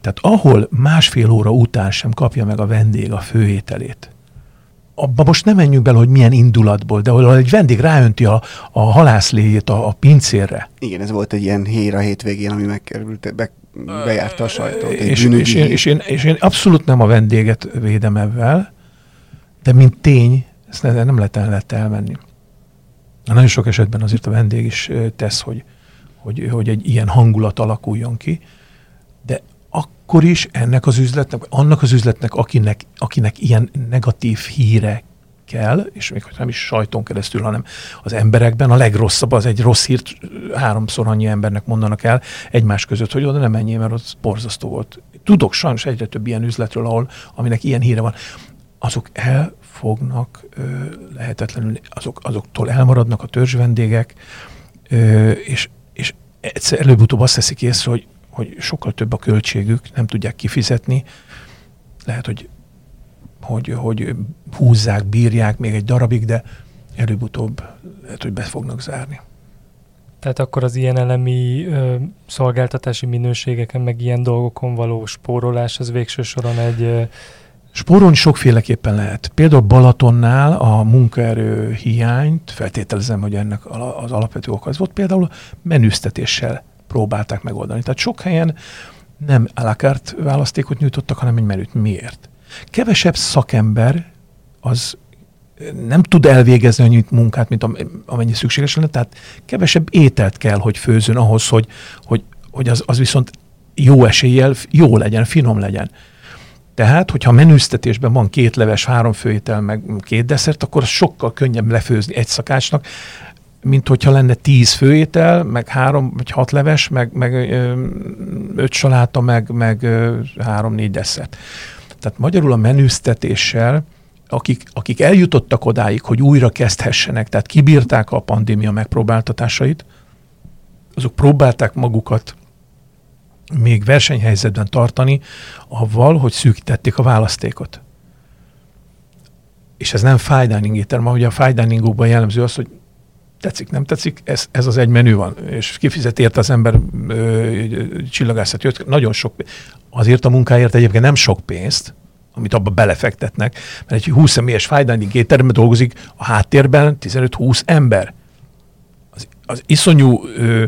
Tehát ahol másfél óra után sem kapja meg a vendég a főételét, abba most nem menjünk bele, hogy milyen indulatból, de ahol egy vendég ráönti a, a halászléjét a, a pincérre. Igen, ez volt egy ilyen hér a hétvégén, ami megkerült, be, bejárta a sajtót. És, és, én, és, én, és én abszolút nem a vendéget védem ebben, de mint tény, ezt nem lehet, lehet elmenni. Nagyon sok esetben azért a vendég is tesz, hogy hogy, hogy egy ilyen hangulat alakuljon ki, de akkor is ennek az üzletnek, annak az üzletnek, akinek, akinek ilyen negatív híre kell, és még nem is sajton keresztül, hanem az emberekben a legrosszabb, az egy rossz hírt háromszor annyi embernek mondanak el egymás között, hogy oda nem menjél, mert ott borzasztó volt. Tudok sajnos egyre több ilyen üzletről, ahol, aminek ilyen híre van. Azok el fognak ö, lehetetlenül, azok, azoktól elmaradnak a törzsvendégek, ö, és egyszer előbb-utóbb azt teszik észre, hogy, hogy sokkal több a költségük, nem tudják kifizetni, lehet, hogy hogy, hogy húzzák, bírják még egy darabig, de előbb-utóbb lehet, hogy be fognak zárni. Tehát akkor az ilyen elemi ö, szolgáltatási minőségeken, meg ilyen dolgokon való spórolás, az végső soron egy... Ö... Spórolni sokféleképpen lehet. Például Balatonnál a munkaerő hiányt, feltételezem, hogy ennek az alapvető oka az volt, például menüztetéssel próbálták megoldani. Tehát sok helyen nem alakárt választékot nyújtottak, hanem egy menüt. Miért? Kevesebb szakember az nem tud elvégezni annyi munkát, mint amennyi szükséges lenne, tehát kevesebb ételt kell, hogy főzön ahhoz, hogy, hogy, hogy az, az viszont jó eséllyel jó legyen, finom legyen. Tehát, hogyha menüztetésben van két leves, három főétel, meg két desszert, akkor sokkal könnyebb lefőzni egy szakácsnak, mint hogyha lenne tíz főétel, meg három vagy hat leves, meg, meg öt saláta, meg, meg három-négy desszert. Tehát magyarul a menüztetéssel, akik, akik eljutottak odáig, hogy újra kezdhessenek, tehát kibírták a pandémia megpróbáltatásait, azok próbálták magukat még versenyhelyzetben tartani, avval, hogy szűkítették a választékot. És ez nem fine dining étterem, ahogy a fine diningokban jellemző az, hogy tetszik, nem tetszik, ez, ez az egy menü van, és kifizet érte az ember csillagászat jött, nagyon sok, azért a munkáért egyébként nem sok pénzt, amit abba belefektetnek, mert egy 20 személyes fájdalmi étteremben dolgozik a háttérben 15-20 ember. Az, az iszonyú ö, ö,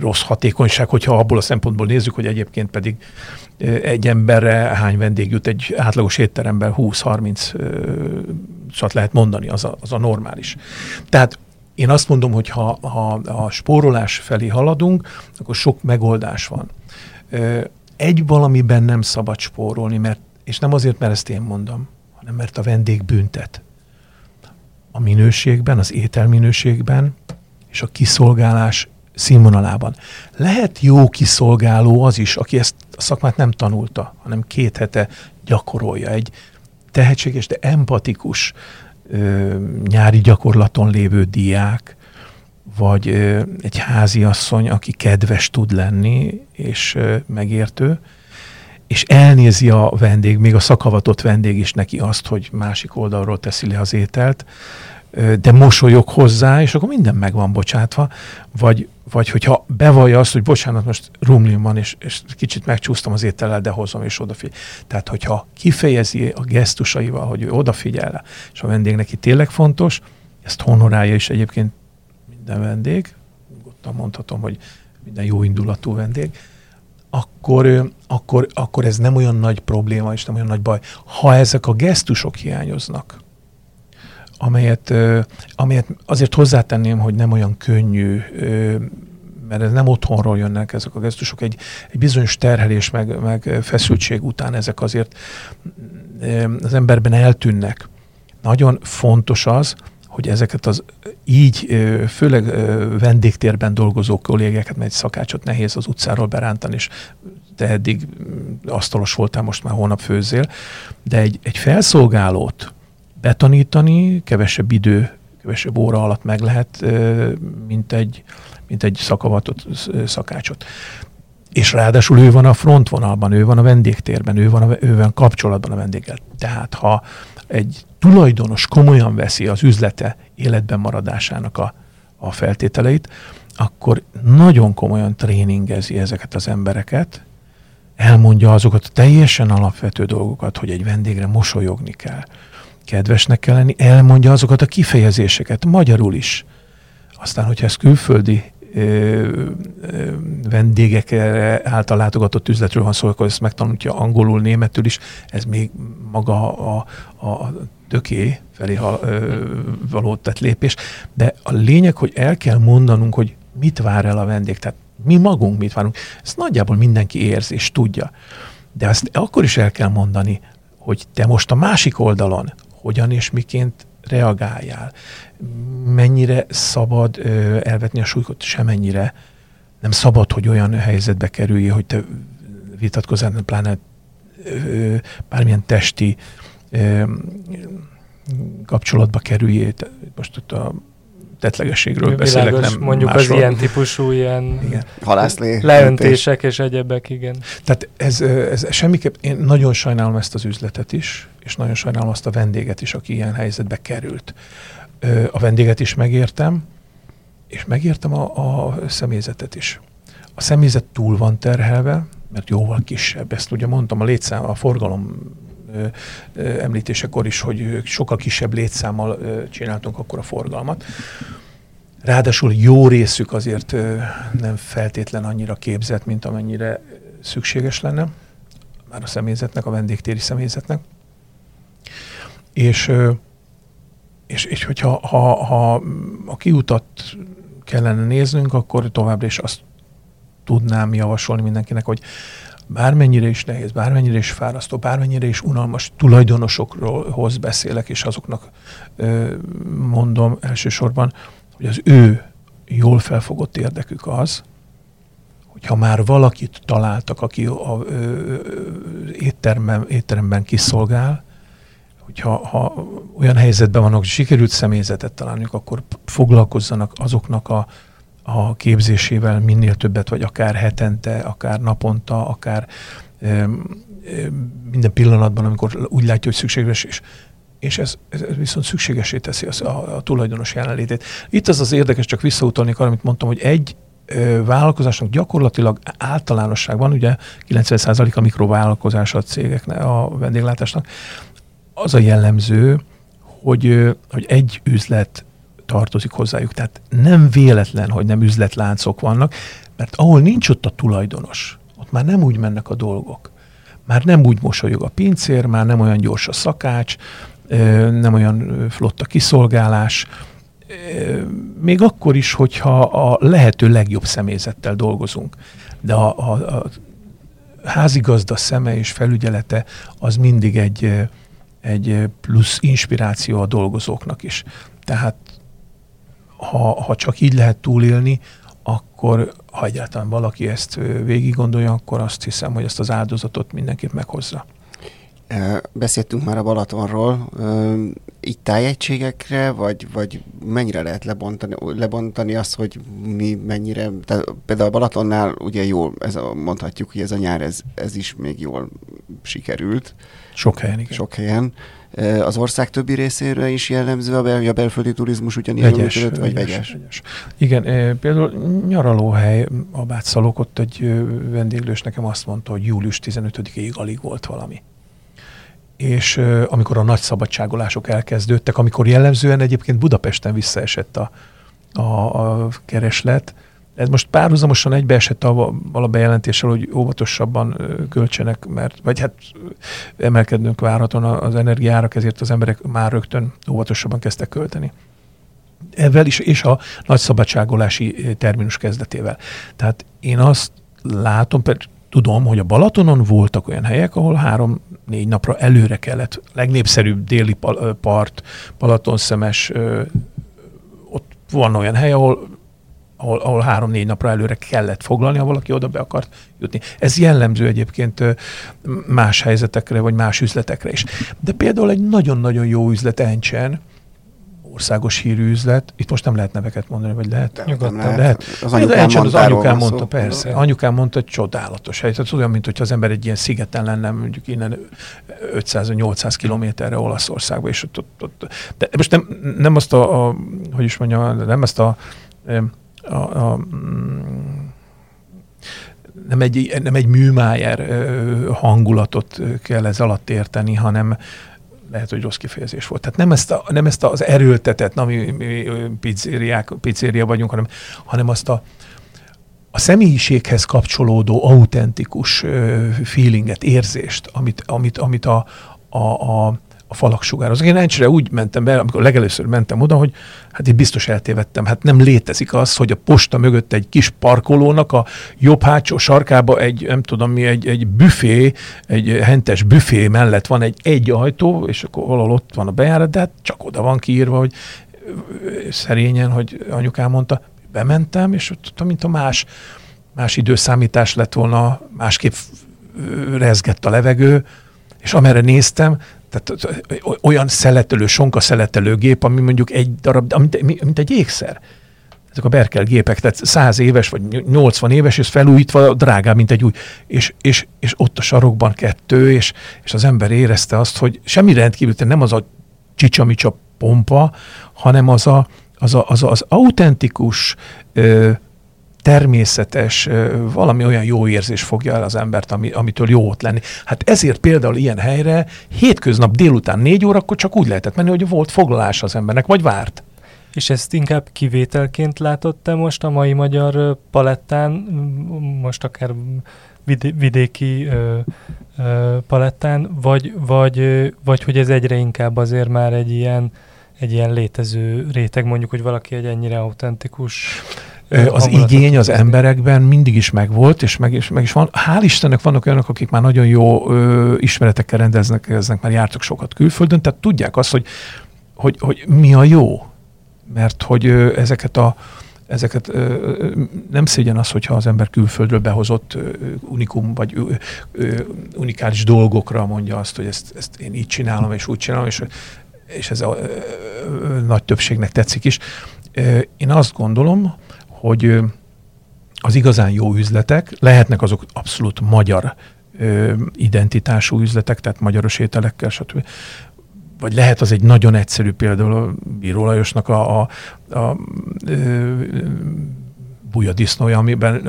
rossz hatékonyság, hogyha abból a szempontból nézzük, hogy egyébként pedig egy emberre hány vendég jut egy átlagos étteremben 20-30 lehet mondani, az a, az a normális. Tehát én azt mondom, hogy ha, ha a spórolás felé haladunk, akkor sok megoldás van egy valamiben nem szabad spórolni, mert, és nem azért, mert ezt én mondom, hanem mert a vendég büntet. A minőségben, az ételminőségben és a kiszolgálás színvonalában. Lehet jó kiszolgáló az is, aki ezt a szakmát nem tanulta, hanem két hete gyakorolja. Egy tehetséges, de empatikus ö, nyári gyakorlaton lévő diák, vagy egy háziasszony, aki kedves tud lenni, és megértő, és elnézi a vendég, még a szakavatott vendég is neki azt, hogy másik oldalról teszi le az ételt, de mosolyog hozzá, és akkor minden meg van bocsátva, vagy, vagy hogyha bevallja azt, hogy bocsánat, most rumlin van, és, és kicsit megcsúsztam az étellel, de hozom és odafigyel. Tehát, hogyha kifejezi a gesztusaival, hogy ő odafigyel, és a vendég neki tényleg fontos, ezt honorálja is egyébként minden vendég, nyugodtan mondhatom, hogy minden jó indulatú vendég, akkor, akkor, akkor ez nem olyan nagy probléma, és nem olyan nagy baj. Ha ezek a gesztusok hiányoznak, amelyet, amelyet azért hozzátenném, hogy nem olyan könnyű, mert ez nem otthonról jönnek ezek a gesztusok, egy, egy bizonyos terhelés meg, meg feszültség után ezek azért az emberben eltűnnek. Nagyon fontos az, hogy ezeket az így, főleg vendégtérben dolgozó kollégákat, mert egy szakácsot nehéz az utcáról berántani, és te eddig mm, asztalos voltál, most már hónap főzél, de egy, egy felszolgálót betanítani kevesebb idő, kevesebb óra alatt meg lehet, mint egy, mint egy szakavatott szakácsot. És ráadásul ő van a frontvonalban, ő van a vendégtérben, ő van, a, ő van kapcsolatban a vendéggel. Tehát ha egy tulajdonos komolyan veszi az üzlete életben maradásának a, a feltételeit, akkor nagyon komolyan tréningezi ezeket az embereket, elmondja azokat a teljesen alapvető dolgokat, hogy egy vendégre mosolyogni kell, kedvesnek kell lenni, elmondja azokat a kifejezéseket, magyarul is. Aztán, hogyha ez külföldi vendégek által látogatott üzletről van szó, akkor ezt megtanulja angolul, németül is, ez még maga a, a töké felé ha, ö, való tett lépés. De a lényeg, hogy el kell mondanunk, hogy mit vár el a vendég. Tehát Mi magunk mit várunk. Ezt nagyjából mindenki érzi és tudja. De ezt akkor is el kell mondani, hogy te most a másik oldalon hogyan és miként reagáljál. Mennyire szabad ö, elvetni a súlykot, semennyire nem szabad, hogy olyan helyzetbe kerülj, hogy te vitatkozzál, pláne ö, bármilyen testi ö, kapcsolatba kerüljél. Most ott a tetlegességről beszélek, nem mondjuk másról. az ilyen típusú ilyen igen. Halászlé, leöntések és egyebek, igen. Tehát ez, ez semmiképp, én nagyon sajnálom ezt az üzletet is, és nagyon sajnálom azt a vendéget is, aki ilyen helyzetbe került. A vendéget is megértem, és megértem a, a személyzetet is. A személyzet túl van terhelve, mert jóval kisebb. Ezt ugye mondtam a létszám, a forgalom említésekor is, hogy sokkal kisebb létszámmal csináltunk akkor a forgalmat. Ráadásul jó részük azért nem feltétlen annyira képzett, mint amennyire szükséges lenne, már a személyzetnek, a vendégtéri személyzetnek. És, és, és hogyha ha, ha a kiutat kellene néznünk, akkor továbbra is azt tudnám javasolni mindenkinek, hogy bármennyire is nehéz, bármennyire is fárasztó, bármennyire is unalmas tulajdonosokról hoz beszélek, és azoknak ö, mondom elsősorban, hogy az ő jól felfogott érdekük az, hogyha már valakit találtak, aki a, ö, ö, étteremben kiszolgál, hogyha ha olyan helyzetben vannak, hogy sikerült személyzetet találniuk, akkor foglalkozzanak azoknak a, a képzésével minél többet, vagy akár hetente, akár naponta, akár minden pillanatban, amikor úgy látja, hogy szükséges, és, és ez, ez viszont szükségesé teszi a, a, a tulajdonos jelenlétét. Itt az az érdekes, csak visszautalni arra, amit mondtam, hogy egy ö, vállalkozásnak gyakorlatilag általánosságban, ugye 90% a mikrovállalkozás a cégeknek, a vendéglátásnak, az a jellemző, hogy, hogy egy üzlet tartozik hozzájuk. Tehát nem véletlen, hogy nem üzletláncok vannak, mert ahol nincs ott a tulajdonos, ott már nem úgy mennek a dolgok. Már nem úgy mosolyog a pincér, már nem olyan gyors a szakács, nem olyan flott a kiszolgálás, még akkor is, hogyha a lehető legjobb személyzettel dolgozunk. De a, a, a házigazda szeme és felügyelete az mindig egy, egy plusz inspiráció a dolgozóknak is. Tehát ha, ha csak így lehet túlélni, akkor ha egyáltalán valaki ezt végig gondolja, akkor azt hiszem, hogy ezt az áldozatot mindenképp meghozza. Beszéltünk már a Balatonról, így tájegységekre, vagy, vagy mennyire lehet lebontani, lebontani azt, hogy mi mennyire, tehát például a Balatonnál ugye jól, ez a, mondhatjuk, hogy ez a nyár, ez, ez is még jól sikerült. Sok helyen, igen. Sok helyen. Az ország többi részére is jellemző a, bel, a belföldi turizmus ugyanígy vegyes, működött, vagy vegyes, vegyes? vegyes? Igen, például nyaralóhely, a Bátszalok, ott egy vendéglős nekem azt mondta, hogy július 15-ig alig volt valami és amikor a nagy szabadságolások elkezdődtek, amikor jellemzően egyébként Budapesten visszaesett a, a, a kereslet, ez most párhuzamosan egybeesett a, a bejelentéssel, hogy óvatosabban költsenek, mert, vagy hát emelkednünk várhatóan az energiárak, ezért az emberek már rögtön óvatosabban kezdtek költeni. Ezzel is, és a nagy szabadságolási terminus kezdetével. Tehát én azt látom, tudom, hogy a Balatonon voltak olyan helyek, ahol három-négy napra előre kellett. Legnépszerűbb déli part, Balatonszemes, ott van olyan hely, ahol ahol, ahol három-négy napra előre kellett foglalni, ha valaki oda be akart jutni. Ez jellemző egyébként más helyzetekre, vagy más üzletekre is. De például egy nagyon-nagyon jó üzlet Encsen, országos hírű üzlet. Itt most nem lehet neveket mondani, vagy lehet? Nyugodtan lehet. lehet. Az anyukám, De az anyukám mondta, szó. persze. No. Anyukám mondta, hogy csodálatos hely. Tehát olyan, mint az ember egy ilyen szigeten lenne, mondjuk innen 500-800 kilométerre Olaszországba, és ott, ott, ott. De most nem, nem azt a, a, hogy is mondjam, nem azt a, a, a mm, nem egy, nem egy műmájer hangulatot kell ez alatt érteni, hanem, lehet, hogy rossz kifejezés volt. Tehát nem ezt, a, nem ezt az erőltetett, na mi, mi pizzériák, pizzeria vagyunk, hanem, hanem azt a, a személyiséghez kapcsolódó autentikus feelinget, érzést, amit, amit, amit a, a, a, a falak sugároznak. Én encsire úgy mentem be, amikor legelőször mentem oda, hogy hát itt biztos eltévedtem. Hát nem létezik az, hogy a posta mögött egy kis parkolónak a jobb hátsó sarkába egy, nem tudom mi, egy, egy büfé, egy hentes büfé mellett van egy egy ajtó, és akkor valahol ott van a bejárat, de hát csak oda van kiírva, hogy szerényen, hogy anyukám mondta, bementem, és ott, mint a más, más időszámítás lett volna, másképp rezgett a levegő, és amerre néztem, tehát olyan szeletelő, sonka szeletelő gép, ami mondjuk egy darab, mint, mint egy ékszer. Ezek a Berkel gépek, tehát 100 éves vagy 80 éves, és felújítva drágább, mint egy új. És, és, és ott a sarokban kettő, és, és az ember érezte azt, hogy semmi rendkívül, nem az a csicsamicsa pompa, hanem az a, az, a, az, a, az autentikus, ö, természetes, valami olyan jó érzés fogja el az embert, ami, amitől jó ott lenni. Hát ezért például ilyen helyre hétköznap délután négy órakor csak úgy lehetett menni, hogy volt foglalás az embernek, vagy várt. És ezt inkább kivételként látott most a mai magyar palettán, most akár vidéki ö, ö, palettán, vagy, vagy, vagy hogy ez egyre inkább azért már egy ilyen, egy ilyen létező réteg, mondjuk, hogy valaki egy ennyire autentikus az igény az emberekben mindig is megvolt, és meg, is, meg is van. Hál' Istennek vannak olyanok, akik már nagyon jó ö, ismeretekkel rendeznek, eznek már jártak sokat külföldön, tehát tudják azt, hogy, hogy, hogy mi a jó. Mert hogy ö, ezeket a ezeket ö, nem szégyen az, hogyha az ember külföldről behozott ö, unikum vagy ö, ö, unikális dolgokra mondja azt, hogy ezt, ezt én így csinálom és úgy csinálom, és, és ez a ö, ö, nagy többségnek tetszik is. Én azt gondolom, hogy az igazán jó üzletek, lehetnek azok abszolút magyar ö, identitású üzletek, tehát magyaros ételekkel, stb. Vagy lehet az egy nagyon egyszerű, például a Bíró Lajosnak a, a, a ö, buja disznója, amiben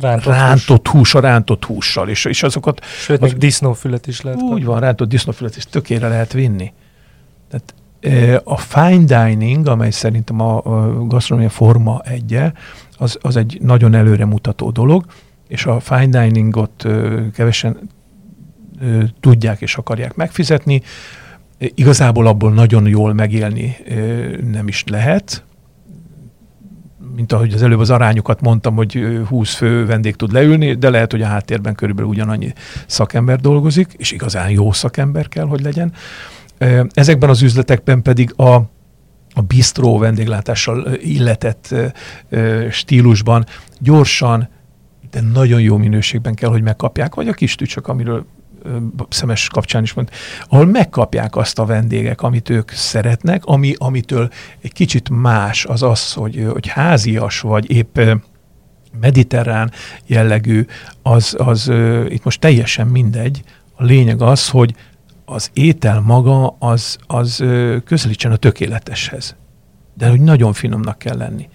rántott, rántott hús. hús, a rántott hússal, és, és azokat... Sőt, az, még disznófület is lehet. Úgy kapni. van, rántott disznófület is tökére lehet vinni. Tehát a fine dining, amely szerintem a, gasztronómia forma egye, az, az egy nagyon előre mutató dolog, és a fine diningot kevesen tudják és akarják megfizetni. Igazából abból nagyon jól megélni nem is lehet, mint ahogy az előbb az arányokat mondtam, hogy 20 fő vendég tud leülni, de lehet, hogy a háttérben körülbelül ugyanannyi szakember dolgozik, és igazán jó szakember kell, hogy legyen. Ezekben az üzletekben pedig a, a bistró vendéglátással illetett stílusban gyorsan, de nagyon jó minőségben kell, hogy megkapják, vagy a kis tücsök, amiről szemes kapcsán is mond, ahol megkapják azt a vendégek, amit ők szeretnek, ami, amitől egy kicsit más az az, hogy, hogy házias, vagy épp mediterrán jellegű, az, az itt most teljesen mindegy. A lényeg az, hogy az étel maga az, az közelítsen a tökéleteshez. De hogy nagyon finomnak kell lenni.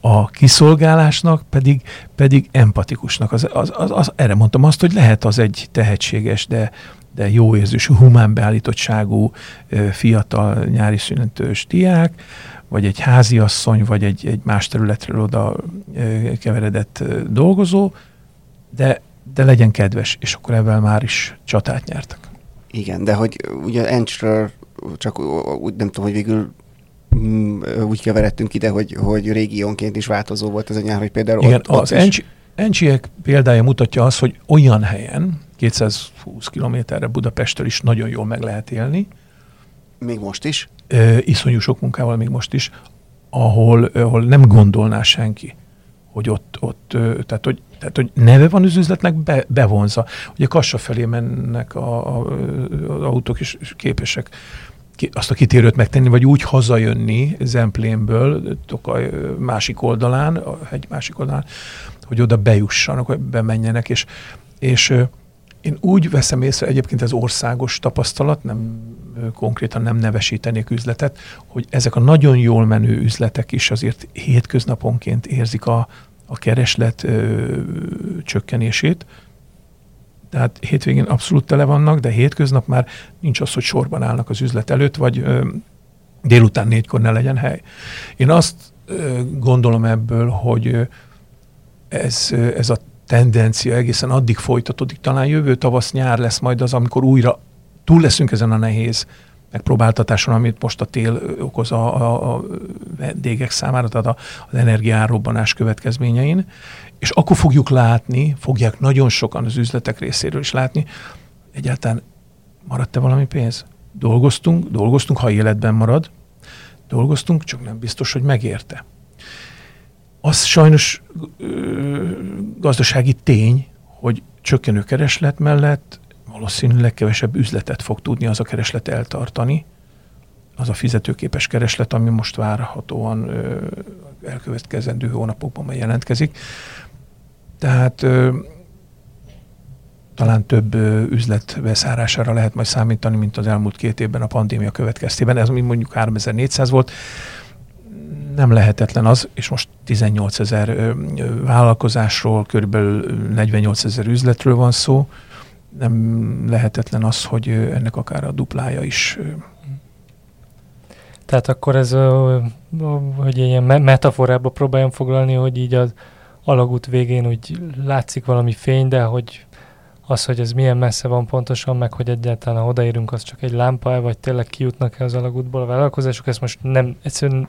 A kiszolgálásnak pedig, pedig empatikusnak. Az, az, az, az, erre mondtam azt, hogy lehet az egy tehetséges, de, de jó érzésű, humán beállítottságú fiatal nyári szünetős diák, vagy egy háziasszony, vagy egy, egy más területről oda keveredett dolgozó, de, de legyen kedves, és akkor ebben már is csatát nyertek. Igen, de hogy ugye Encsről csak úgy nem tudom, hogy végül mm, úgy keveredtünk ide, hogy, hogy régiónként is változó volt ez a nyár, hogy például Igen, ott, az ott Encsiek példája mutatja azt, hogy olyan helyen, 220 kilométerre Budapestről is nagyon jól meg lehet élni. Még most is? E, iszonyú sok munkával még most is, ahol, ahol nem gondolná senki, hogy ott, ott tehát hogy tehát, hogy neve van az üzletnek, be, bevonza. Ugye Kassa felé mennek a, a, az autók, és képesek ki, azt a kitérőt megtenni, vagy úgy hazajönni Zemplénből, Tokaj másik oldalán, a hegy másik oldalán, hogy oda bejussanak, hogy bemenjenek, és, és én úgy veszem észre, egyébként ez országos tapasztalat, nem konkrétan nem nevesítenék üzletet, hogy ezek a nagyon jól menő üzletek is azért hétköznaponként érzik a, a kereslet ö, csökkenését. Tehát hétvégén abszolút tele vannak, de hétköznap már nincs az, hogy sorban állnak az üzlet előtt, vagy ö, délután négykor ne legyen hely. Én azt ö, gondolom ebből, hogy ez, ez a tendencia egészen addig folytatódik, talán jövő tavasz nyár lesz majd az, amikor újra túl leszünk ezen a nehéz megpróbáltatáson, amit most a tél okoz a, a, a vendégek számára, tehát a, az energiárobbanás következményein, és akkor fogjuk látni, fogják nagyon sokan az üzletek részéről is látni, egyáltalán maradt-e valami pénz? Dolgoztunk, dolgoztunk, ha életben marad, dolgoztunk, csak nem biztos, hogy megérte. Az sajnos ö, gazdasági tény, hogy csökkenő kereslet mellett valószínűleg kevesebb üzletet fog tudni az a kereslet eltartani, az a fizetőképes kereslet, ami most várhatóan elkövetkezendő hónapokban jelentkezik. Tehát talán több üzlet beszárására lehet majd számítani, mint az elmúlt két évben a pandémia következtében. Ez mondjuk 3400 volt. Nem lehetetlen az, és most 18 ezer vállalkozásról, körülbelül 48 ezer üzletről van szó, nem lehetetlen az, hogy ennek akár a duplája is. Tehát akkor ez, hogy ilyen metaforába próbáljam foglalni, hogy így az alagút végén úgy látszik valami fény, de hogy az, hogy ez milyen messze van pontosan, meg hogy egyáltalán ha odaérünk, az csak egy lámpa, vagy tényleg kijutnak-e az alagútból a vállalkozások, ezt most nem, egyszerűen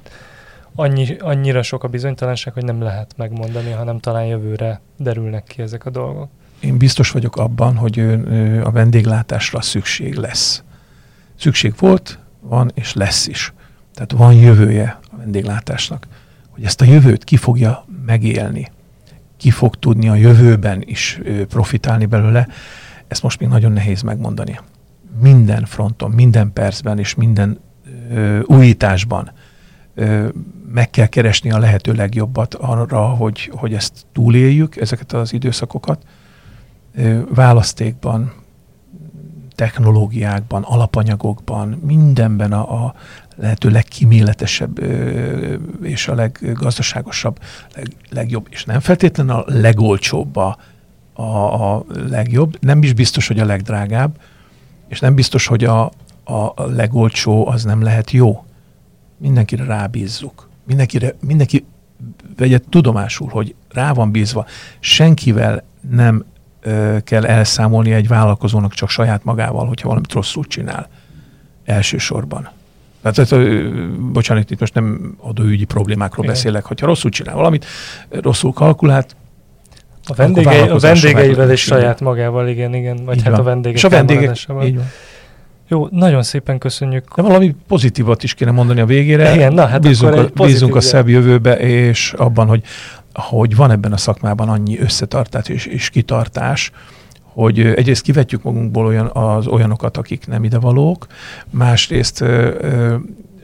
annyi, annyira sok a bizonytalanság, hogy nem lehet megmondani, hanem talán jövőre derülnek ki ezek a dolgok én biztos vagyok abban, hogy a vendéglátásra szükség lesz. Szükség volt, van és lesz is. Tehát van jövője a vendéglátásnak. Hogy ezt a jövőt ki fogja megélni, ki fog tudni a jövőben is profitálni belőle, ezt most még nagyon nehéz megmondani. Minden fronton, minden percben és minden ö, újításban ö, meg kell keresni a lehető legjobbat arra, hogy, hogy ezt túléljük, ezeket az időszakokat, választékban, technológiákban, alapanyagokban, mindenben a, a lehető legkíméletesebb és a leggazdaságosabb, leg, legjobb, és nem feltétlenül a legolcsóbb a, a, a legjobb, nem is biztos, hogy a legdrágább, és nem biztos, hogy a, a legolcsó az nem lehet jó. Mindenkire rábízzuk. Mindenkire, mindenki vegye tudomásul, hogy rá van bízva. Senkivel nem kell elszámolni egy vállalkozónak csak saját magával, hogyha valamit rosszul csinál. Elsősorban. Tehát, bocsánat, itt most nem adóügyi problémákról igen. beszélek, hogyha rosszul csinál valamit, rosszul kalkulált, a, vendégei, a vendégeivel és saját magával, igen, igen. Vagy így hát van. a vendégek És a vendégek, így van. Jó, nagyon szépen köszönjük. De valami pozitívat is kéne mondani a végére. Igen, na hát bízunk, a, bízunk a szebb jövőbe, és abban, hogy hogy van ebben a szakmában annyi összetartás és, és kitartás, hogy egyrészt kivetjük magunkból olyan, az olyanokat, akik nem idevalók, másrészt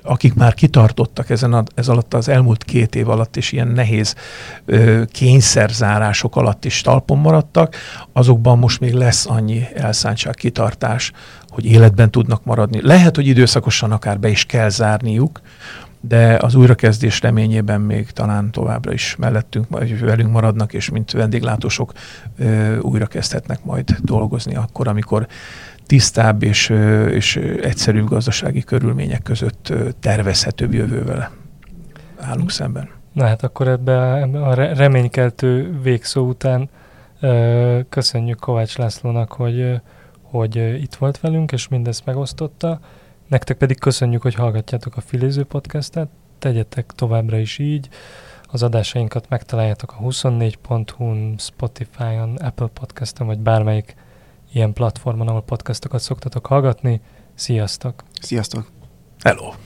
akik már kitartottak ezen a, ez alatt az elmúlt két év alatt, és ilyen nehéz ö, kényszerzárások alatt is talpon maradtak, azokban most még lesz annyi elszántság, kitartás, hogy életben tudnak maradni. Lehet, hogy időszakosan akár be is kell zárniuk, de az újrakezdés reményében még talán továbbra is mellettünk, vagy velünk maradnak, és mint vendéglátósok újra kezdhetnek majd dolgozni akkor, amikor tisztább és, és egyszerűbb gazdasági körülmények között tervezhetőbb jövővel állunk szemben. Na hát akkor ebbe, ebbe a reménykeltő végszó után köszönjük Kovács Lászlónak, hogy, hogy itt volt velünk, és mindezt megosztotta. Nektek pedig köszönjük, hogy hallgatjátok a Filéző podcastet, tegyetek továbbra is így. Az adásainkat megtaláljátok a 24.hu-n, Spotify-on, Apple Podcast-on, vagy bármelyik ilyen platformon, ahol podcastokat szoktatok hallgatni. Sziasztok! Sziasztok! Hello!